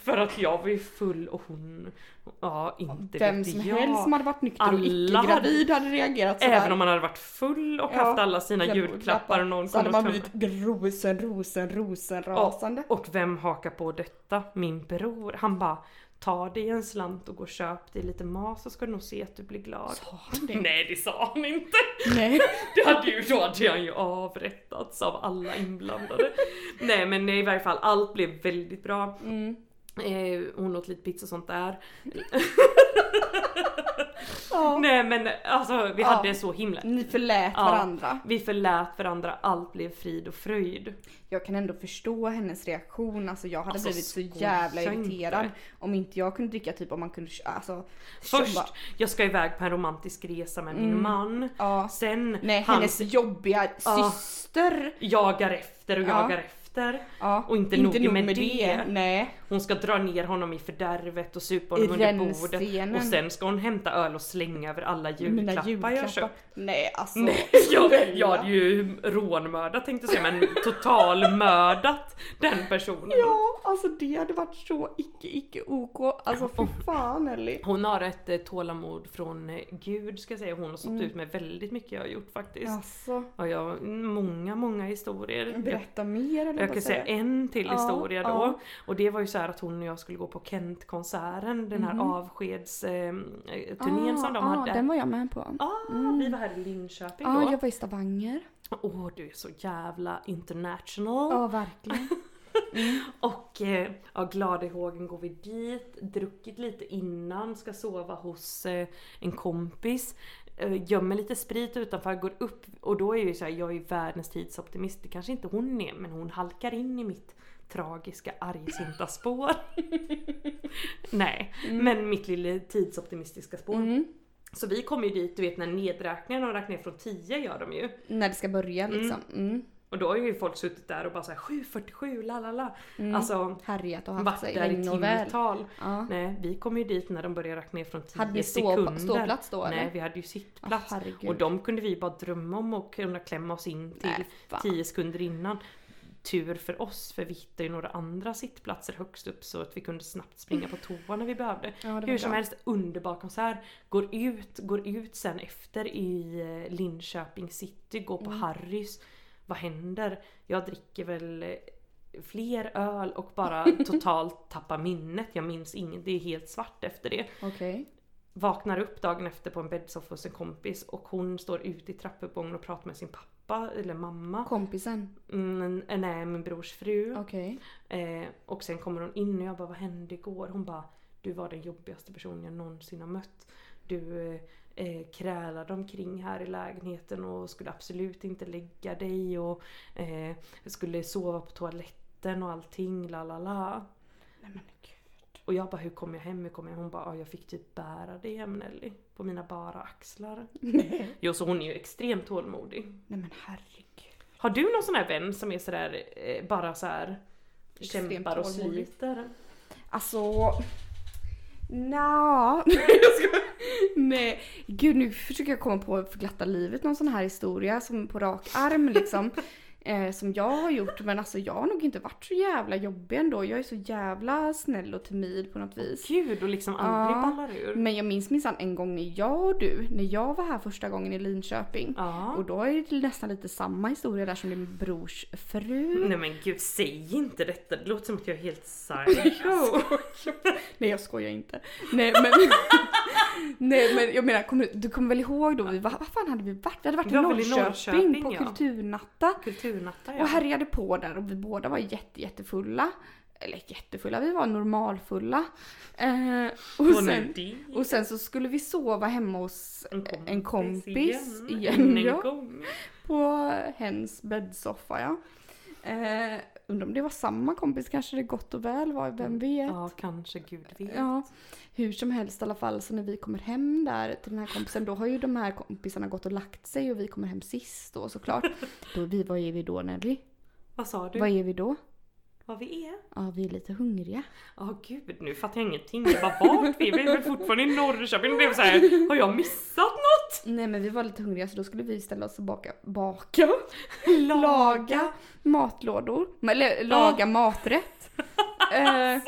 för att jag var ju full och hon, ja inte Vem vet som jag. helst som hade varit nykter och Alla icke gravid hade reagerat sådär. Även om man hade varit full och Ja, haft alla sina klappar- julklappar och någon Så hade man och blivit rosen, rosen, rosen rasande. Och vem hakar på detta? Min bror. Han bara Ta dig en slant och gå och köp dig lite mat så ska du nog se att du blir glad. Sa han det? Nej det sa han inte. Nej. Det hade ju, då hade han ju avrättats av alla inblandade. Nej men i varje fall allt blev väldigt bra. Mm. Eh, hon åt lite pizza och sånt där. Ja. Nej men alltså vi Ja. hade så himla... Ni förlät Ja. varandra. Vi förlät varandra, allt blev frid och fröjd. Jag kan ändå förstå hennes reaktion. Alltså jag hade Alltså, blivit så jävla inte. irriterad om inte jag kunde dricka typ om man kunde alltså. Först, bara- jag ska iväg på en romantisk resa med min Mm. man. Ja. Sen Nej, han hennes jobbiga Ja. syster. jagar efter och Ja. jagar efter. Ja. Och inte nog med det. Nej. Hon ska dra ner honom i fördärvet och supa honom I under bordet. Och sen ska hon hämta öl och slänga över alla julklappar, jag köpt. Nej alltså. Nej, jag, jag hade ju rånmördat tänkte jag säga men totalmördat den personen. Ja, alltså det hade varit så icke icke ok. Alltså fy fan Ellie. Hon har ett eh, tålamod från eh, gud ska jag säga. Hon har stått ut med väldigt mycket jag har gjort faktiskt. Alltså, Och jag, många, många historier. Berätta mer eller jag kan säga en till Ja, historia då. ja. Och det var ju så här att hon och jag skulle gå på Kent-konserten, den här avskedsturnén eh, turnén som de hade. Ah, Den var jag med på. Ah, vi var här i Linköping Ja, då. jag var i Stavanger. Åh, du är så jävla international. Ja, verkligen. Och eh, ja, glada i hågen går vi dit, druckit lite innan, ska sova hos eh, en kompis. Eh, gömmer lite sprit utanför, går upp och då är ju såhär, jag är världens tidsoptimist. Det kanske inte hon är, men hon halkar in i mitt tragiska argsinta spår. Nej, men mitt lilla tidsoptimistiska spår. Mm. Så vi kommer ju dit, du vet när nedräkningen, de räknar ner från 10 gör de ju. När det ska börja liksom. Mm. Och då har ju folk suttit där och bara såhär 7.47 la la la. Mm. Alltså Härjat och haft varit sig där i timtal. Ja. Nej, vi kom ju dit när de började räkna ner från 10 Hade ni stå, sekunder. ståplats då eller? Nej, vi hade ju sittplats. Herregud. och de kunde vi bara drömma om och kunna klämma oss in till Nej, fan. 10 sekunder innan. Tur för oss, för vi hittade ju några andra sittplatser högst upp så att vi kunde snabbt springa på toa när vi behövde. Ja, Hur som bra. helst, underbar konsert. Går ut, går ut sen efter i eh, Linköping city, går Mm. på Harrys. Vad händer? Jag dricker väl eh, fler öl och bara totalt tappar minnet. Jag minns inget, det är helt svart efter det. Okej. Vaknar upp dagen efter på en bäddsoffa hos en kompis och hon står ute i trappuppgången och pratar med sin pappa eller mamma. Kompisen. Mm, nej, min brors fru. Okej. Eh, och sen kommer hon in och jag bara vad hände igår? Hon bara du var den jobbigaste personen jag någonsin har mött. Du eh, krälade omkring här i lägenheten och skulle absolut inte lägga dig och eh, skulle sova på toaletten och allting la la la. Nej men gud. Och jag bara hur kom jag hem? Hur kom jag hem? Hon bara "Ja, jag fick typ bära dig hem Nelly. På mina bara axlar. Nej. Jo så hon är ju extremt tålmodig. Nej men herregud. Har du någon sån här vän som är sådär eh, bara så här Extremt kämpar och sliter? Alltså... Nja. Ska- Nej, gud nu försöker jag komma på för glatta livet någon sån här historia som på rak arm liksom. Eh, som jag har gjort men alltså jag har nog inte varit så jävla jobbig ändå. Jag är så jävla snäll och timid på något vis. Gud och liksom aldrig Ja. ballar ur. Men jag minns minsann en gång när jag och du, när jag var här första gången i Linköping. Ja. Och då är det nästan lite samma historia där som din brors fru. Nej men gud säg inte detta, det låter som att jag är helt psycho. Nej jag skojar inte. Nej men, nej, men jag menar, kommer, du kommer väl ihåg då, vi, vad, fan hade vi varit? Vi hade varit Vi i Norrköping, Norrköping, på ja. Kulturnatta. Kulturnatta Sju-natta ja. Och härjade på där och vi båda var jätte, jättefulla. Eller jättefulla, vi var normalfulla. Eh, och, Och sen, och sen så skulle vi sova hemma hos En kompis, en kompis igen. igen, ja. på hens bäddsoffa ja. Eh, undrar om det var samma kompis, kanske det gott och väl var, vem vet? Ja, kanske gud vet. Ja, hur som helst i alla fall så när vi kommer hem där till den här kompisen då har ju de här kompisarna gått och lagt sig och vi kommer hem sist då såklart. Då vi, vad är vi då Nelly? Vad sa du? Vad är vi då? Vad vi är? Ja, vi är lite hungriga. Ja gud, nu fattar jag ingenting. Jag bara vart vi? Vi är väl fortfarande i Norrköping? Det blev så här, har jag missat? Nej men vi var lite hungriga så då skulle vi ställa oss och baka, baka, laga matlådor, eller laga maträtt. Eh,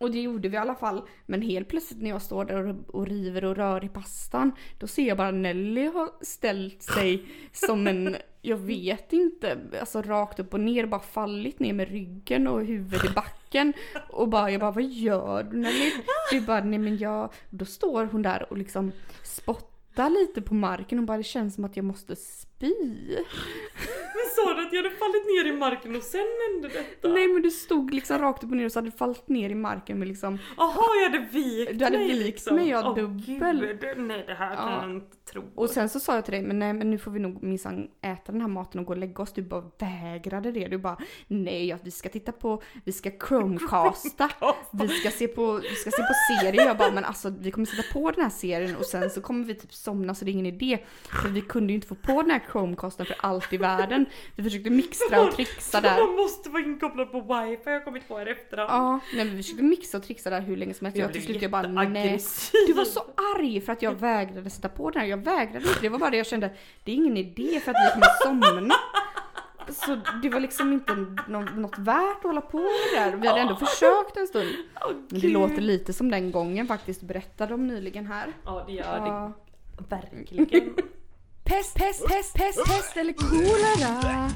och det gjorde vi i alla fall. Men helt plötsligt när jag står där och, och river och rör i pastan, då ser jag bara Nelly har ställt sig som en, jag vet inte, alltså rakt upp och ner, bara fallit ner med ryggen och huvudet i backen. Och bara, jag bara, vad gör du Nelly? Du bara, nej men jag, då står hon där och liksom spottar lite på marken och bara, det känns som att jag måste spy. Men sa du att jag hade fallit ner i marken och sen hände detta? Nej men du stod liksom rakt upp och ner och så hade du fallit ner i marken med liksom Jaha, jag hade vikt Du hade mig vikt liksom. mig, ja, Åh, dubbel. Gud, nej det här kan Ja. jag inte tro. Och sen så sa jag till dig, men nej men nu får vi nog minsann äta den här maten och gå och lägga oss. Du bara vägrade det. Du bara, nej vi ska titta på, vi ska chromecasta. Vi ska se på, vi ska se på serier. Jag bara, men alltså vi kommer sätta på den här serien och sen så kommer vi typ somna så det är ingen idé. För vi kunde ju inte få på den här chromecasten för allt i världen. Vi försökte mixtra och trixa där. Man måste vara inkopplad på wifi, jag har kommit på här efterhand. Ja, nej men vi försökte mixa och trixa där hur länge som helst. Jag Jag till slut jag bara nej. Du var så arg för att jag vägrade sätta på den här. Jag vägrade inte. Det var bara det jag kände. Det är ingen idé för att vi kommer somna. Så det var liksom inte nå- något värt att hålla på med det där. Vi hade ändå försökt en stund. Men det låter lite som den gången faktiskt berättade om nyligen här. Ja det gör det verkligen. Pest, pest, pest, pest, pest eller kolera.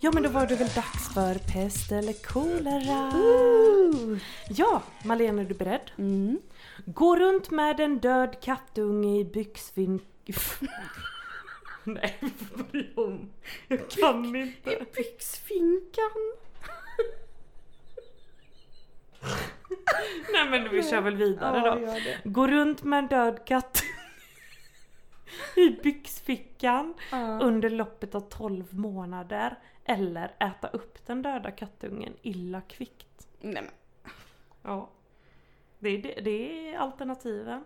Ja men då var det väl dags för pest eller kolera. Ja, Malena är du beredd? Mm. Gå runt med en död kattunge i byxfin... Nej, vi får börja om. Jag kan inte. I byxfinkan. Nej men vi kör väl vidare Ja, då. Gå runt med en död katt i byxfickan Ja. under loppet av 12 månader. Eller äta upp den döda kattungen illa kvickt. Nej men. Ja. Det är, det, det är alternativen.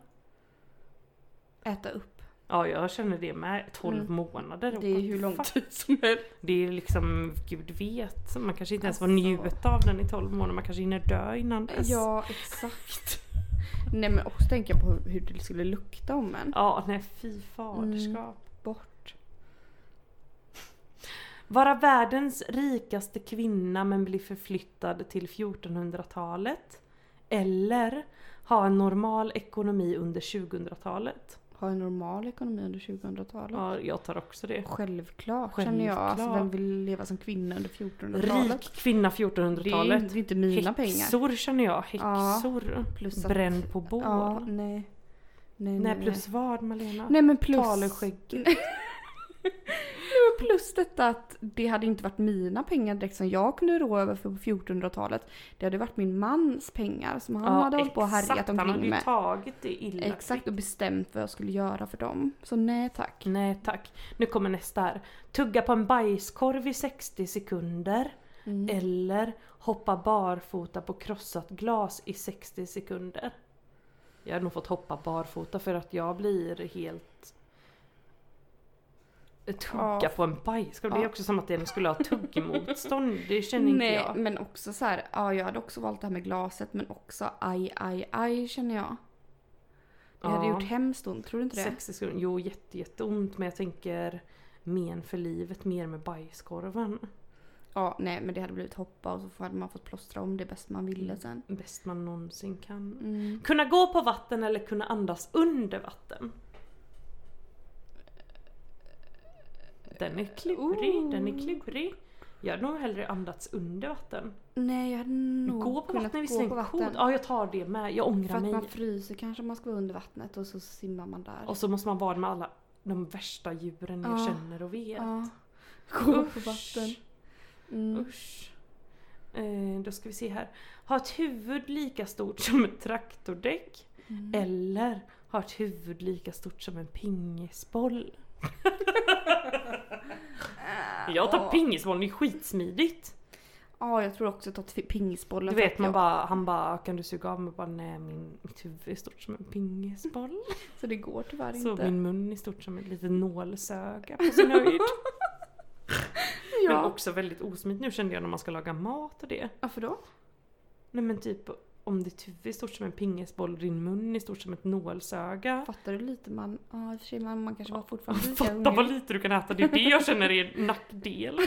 Äta upp. Ja jag känner det med. 12 Mm. månader. Det är hur lång tid som helst. Det är liksom, gud vet. Man kanske inte ens får Alltså. njuta av den i 12 månader. Man kanske hinner dö innan dess. Ja, exakt. Nej men också tänker jag på hur- hur det skulle lukta om en. Ja, nej fy faderskap. Bort. Vara världens rikaste kvinna men bli förflyttad till 1400-talet. Eller ha en normal ekonomi under 2000-talet. Ha en normal ekonomi under 2000-talet. Ja, jag tar också det. Självklart, känner jag. Alltså, Självklart. vem vill leva som kvinna under 1400-talet? Rik kvinna Det är ju 1400-talet. inte- det är inte mina pengar. Häxor känner jag. Häxor. Plus att, Bränd på bål. Ja, nej. Nej, nej, nej, nej. plus vad Malena? Nej men plus... Taleskägg. Plus detta att det hade inte varit mina pengar direkt som jag kunde rå över för på 1400-talet. Det hade varit min mans pengar som han hade hållit på och härjat Han hade omkring ju med. tagit det illa Exakt och bestämt vad jag skulle göra för dem. Så nej tack. Nej tack. Nu kommer nästa här. Tugga på en bajskorv i 60 sekunder. Mm. Eller hoppa barfota på krossat glas i 60 sekunder. Jag hade nog fått hoppa barfota för att jag blir helt... Tugga Ja. på en bajskorv. Det är också som att den skulle ha tuggmotstånd. Det känner inte Nej, jag. men också så här, ja jag hade också valt det här med glaset men också aj, aj, aj känner jag. Det hade Ja. gjort hemskt ont, tror du inte det? 60 sekunder. Jo, jätte, jätteont men jag tänker men för livet mer med bajskorven. Ja, nej men det hade blivit hoppa och så hade man fått plåstra om det bäst man ville sen. Bäst man någonsin kan. Mm. Kunna gå på vatten eller kunna andas under vatten. Den är klurig, Ooh. den är klurig. Jag hade nog hellre andats under vatten. Nej jag hade nog Gå på vatten gå på vatten. Ja jag tar det med. Jag För ångrar att mig. man fryser kanske man ska vara under vattnet och så simmar man där. Och så måste man vara med alla de värsta djuren jag Ja. känner och vet. ja. Gå på Usch. vatten. Mm. Usch. Eh, då ska vi se här. Ha ett huvud lika stort som ett traktordäck. Mm. Eller ha ett huvud lika stort som en pingisboll. Jag tar pingisbollen, det är skitsmidigt. Ja jag tror också att ta t- pingisbollen. Du vet man jag- bara, han bara kan du suga av mig? Bara nej min, mitt huvud är stort som en pingisboll. Så det går tyvärr Så inte. min mun är stort som ett litet nålsöga på sin höjd. Men ja. också väldigt osmidigt nu kände jag när man ska laga mat och det. Varför då? Nej men typ om ditt huvud är stort som en pingisboll och din mun är stort som ett nålsöga. Fattar du lite man? Ja i och för sig man, man kanske var fortfarande lika Fatta hungrig. vad lite du kan äta, det är det jag känner är en nackdel.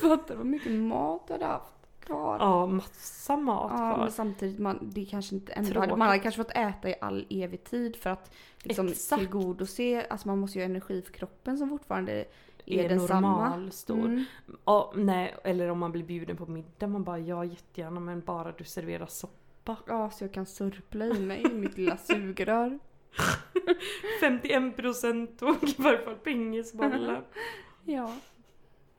Fattar vad mycket mat du hade haft kvar. Ja, massa mat Ja, kvar. men samtidigt, man, det kanske inte ändå hade, man hade kanske fått äta i all evig tid för att liksom Exakt. tillgodose, alltså man måste ju ha energi för kroppen som fortfarande är, är normal stor. Mm. Ja, nej, eller om man blir bjuden på middag, man bara ja jättegärna men bara du serverar soppa. Ja, så jag kan sörpla i mig mitt lilla sugrör. 51% tog i varje fall pingisbollen. Ja.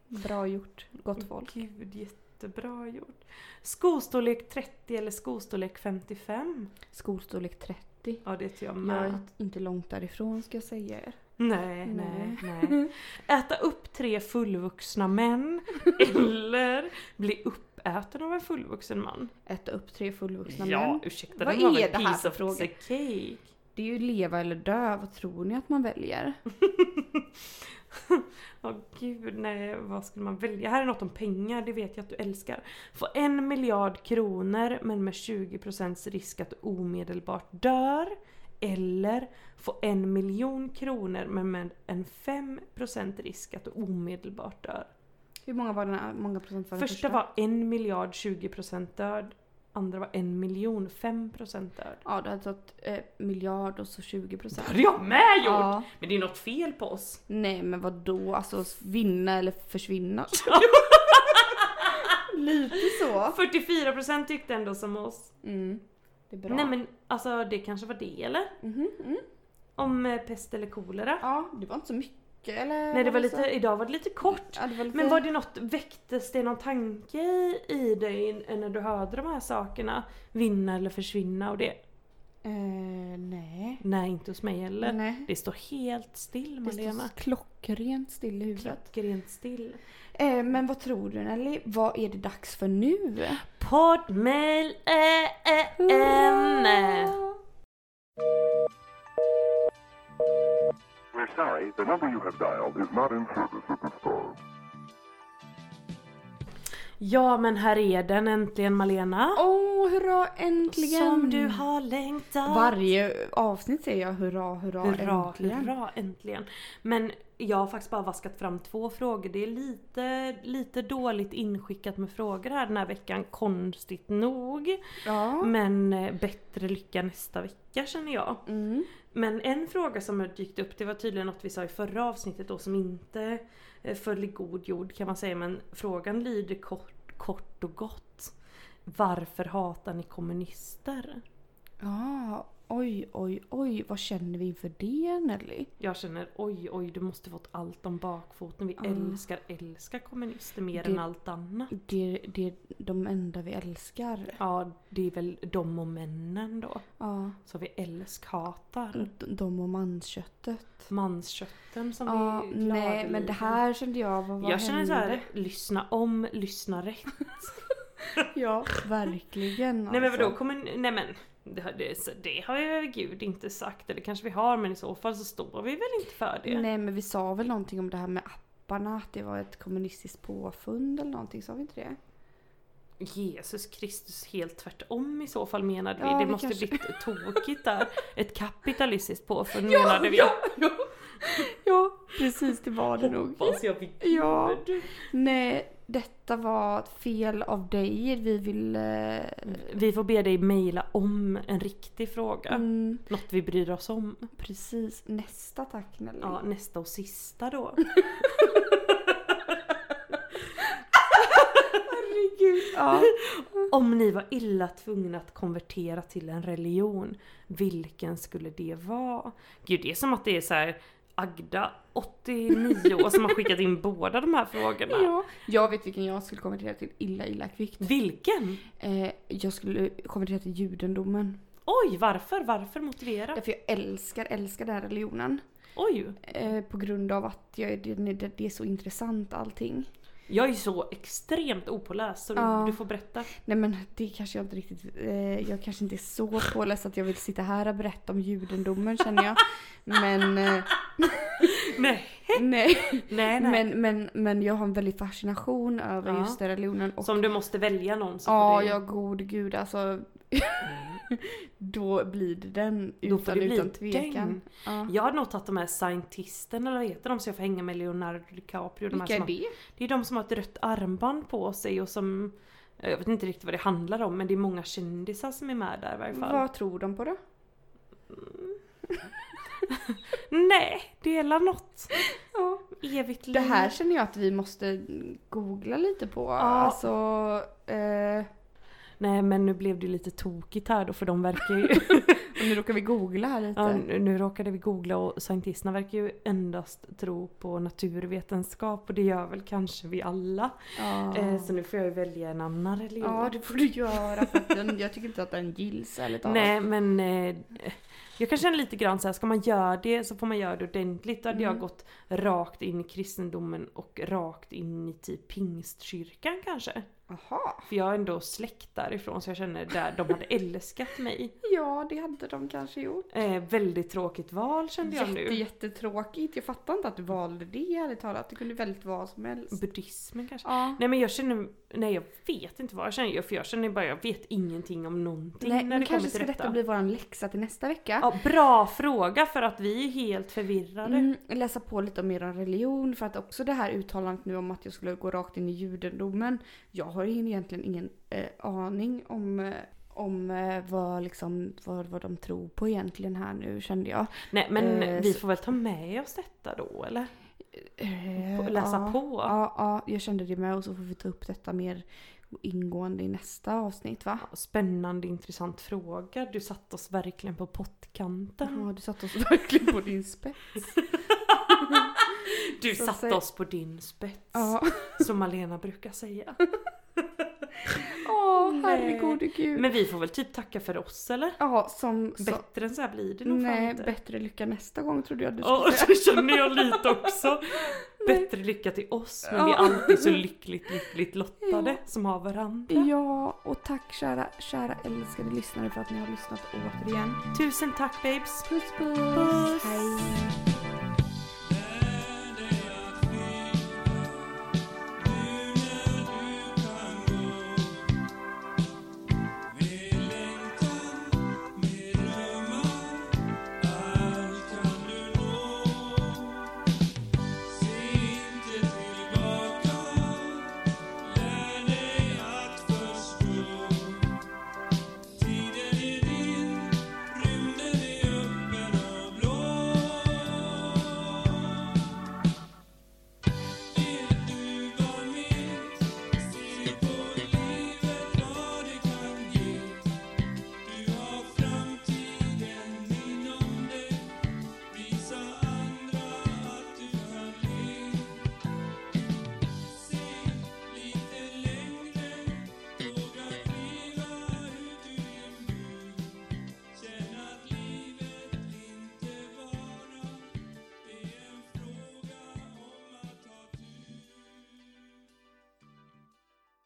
Bra gjort, gott folk. Gud, jättebra gjort. Skostorlek 30 eller skostorlek 55? Skolstorlek 30. Ja det tror jag Jag med. är inte långt därifrån ska jag säga er. Nej, nej, nej. Äta upp tre fullvuxna män eller bli uppäten av en fullvuxen man. Äta upp tre fullvuxna Ja, män. ursäkta, Vad var är det här för fråga? cake. Det är ju leva eller dö, vad tror ni att man väljer? Åh gud, nej, vad skulle man välja? Här är något om pengar, det vet jag att du älskar. Få en miljard kronor men med 20% risk att du omedelbart dör. Eller få en miljon kronor men med en 5% risk att du omedelbart dör. Hur många var den här, många procent var den Första var en miljard 20% död. Andra var en miljon 5% död. Ja, du hade tagit eh, miljard och så 20 Det procent. hade jag med gjort! Ja. Men det är något fel på oss. Nej men vad då? Alltså vinna eller försvinna? Lite så. 44% tyckte ändå som oss. Mm. Det är bra. Nej men alltså det kanske var det eller? Mhm, mm. Om eh, pest eller kolera? Ja, det var inte så mycket eller? Nej det var lite, idag var det lite kort. Ja, det var lite... Men var det något, väcktes det någon tanke i, i dig när du hörde de här sakerna? Vinna eller försvinna och det? Eh, nej. Nej inte hos mig heller. Nej. Det står helt still Det Malena. står klockrent still i huvudet. Klockrent still. Eh, men vad tror du Nelly? Vad är det dags för nu? Poddmail äh, äh, ämne. We're sorry, the number you have dialed is not in service at this time. Ja men här är den äntligen Malena. Åh, oh, hurra äntligen! Som du har längtat. Varje avsnitt säger jag hurra, hurra, Hurra, äntligen. hurra, äntligen. Men jag har faktiskt bara vaskat fram två frågor. Det är lite, lite dåligt inskickat med frågor här den här veckan, konstigt nog. Ja. Men eh, bättre lycka nästa vecka känner jag. Mm. Men en fråga som har dykt upp, det var tydligen något vi sa i förra avsnittet då som inte eh, föll i god jord kan man säga. Men frågan lyder kort, kort och gott. Varför hatar ni kommunister? Ja, oj, oj, oj. Vad känner vi inför det Nelly? Jag känner oj oj du måste fått allt om bakfoten. Vi Mm. älskar älskar kommunister mer Det- än allt annat. Det, det är de enda vi älskar. Ja det är väl de och männen då. Ja. Så vi älskhatar. d- De och mansköttet. Manskötten som Ja, vi gladeligen- nej men det här kände jag, vad, vad Jag känner så här, lyssna om, lyssna rätt. Ja, verkligen Nej men alltså. vadå, kommer, nej men det, har- det, det har väl gud inte sagt, eller kanske vi har men i så fall så står vi väl inte för det. Nej men vi sa väl någonting om det här med apparna, att det var ett kommunistiskt påfund eller någonting, sa vi inte det? Jesus Kristus helt tvärtom i så fall menade vi. Ja, det vi måste kanske- blivit tokigt där. Ett kapitalistiskt påfund menade vi. ja, ja, precis det var det nog. Hoppas jag vid Ja. Nej, detta var fel av dig. Vi vill... Eh, Vi får be dig mejla om en riktig fråga. mm, Något vi bryr oss om. precis, nästa tack Nelly. Ja, nästa och sista då. Ja. Om ni var illa tvungna att konvertera till en religion, vilken skulle det vara? Gud det är som att det är så här Agda, 89 år, som har skickat in båda de här frågorna. ja. Jag vet vilken jag skulle konvertera till illa illa kvickt. Vilken? Eh, jag skulle konvertera till judendomen. Oj, varför? Varför motivera? Därför jag älskar, älskar den här religionen. Oj! Eh, på grund av att jag, det, det, det är så intressant allting. Jag är så extremt opåläst så Ja. du, får berätta. Nej men det kanske jag inte riktigt, eh, jag kanske inte är så påläst att jag vill sitta här och berätta om judendomen känner jag. Men, eh, Nej, nej. nej. Men, men, men jag har en väldig fascination över Ja. just den religionen. Och, Så om du måste välja någon så ja, det... ja god gud alltså. då blir det den Då får utan, det bli utan tvekan. den. Ja. Jag hade nog tagit de här scientisten eller vad heter de så jag får hänga med Leonardo DiCaprio. De Vilka som är har, det? det är de som har ett rött armband på sig och som jag vet inte riktigt vad det handlar om men det är många kändisar som är med där i varje fall. Vad tror de på då? Nej, dela något. Ja. Evigt liv. Det här känner jag att vi måste googla lite på. Alltså, eh, Nej men nu blev det lite tokigt här då för de verkar ju... nu råkar vi googla här lite. ja, nu, nu råkade vi googla och scientisterna verkar ju endast tro på naturvetenskap och det gör väl kanske vi alla. Ja. Eh, så nu får jag ju välja en annan religion. ja, det får du göra. För den, jag tycker inte att den gills ärligt talat. Nej men eh, jag kan känna lite grann så här, ska man göra det så får man göra det ordentligt. Då hade Mm. jag gått rakt in i kristendomen och rakt in i typ pingstkyrkan kanske. Jaha. För jag har ändå släkt därifrån så jag känner där de hade älskat mig. Ja, det hade de kanske gjort. Eh, väldigt tråkigt val kände jag Jätte, nu. jättetråkigt. Jag fattar inte att du valde det ärligt talat. Det kunde väldigt vad som helst. Buddhismen kanske. Ja. Nej men jag känner, nej jag vet inte vad jag känner. För jag känner bara, jag vet ingenting om någonting Nej, när det kommer kanske till ska detta. detta bli våran läxa till nästa vecka. Ja, bra fråga för att vi är helt förvirrade. Mm, läsa på lite om er religion för att också det här uttalandet nu om att jag skulle gå rakt in i judendomen. Jag har egentligen ingen eh, aning om, eh, om eh, vad, liksom, vad, vad de tror på egentligen här nu kände jag. Nej men Eh, vi så- får väl ta med oss detta då eller? Eh, läsa ja, på? Ja, ja, jag kände det med och så får vi ta upp detta mer ingående i nästa avsnitt va? Spännande intressant fråga. Du satte oss verkligen på pottkanten. Ja, du satte oss verkligen på din spets. Du Så satte oss på din spets. Ja. Som Malena brukar säga. Åh, Nej. herregud gud. Men vi får väl typ tacka för oss eller? Ja, som... Bättre än så här blir det nog fan nej, inte. bättre lycka nästa gång trodde jag du skulle Ja, det känner jag lite också. Bättre lycka till oss men vi är Ja. alltid så lyckligt, lyckligt lottade Ja. som har varandra. Ja, och tack kära, kära älskade lyssnare för att ni har lyssnat återigen. Tusen tack babes! Puss puss! Puss. Hej!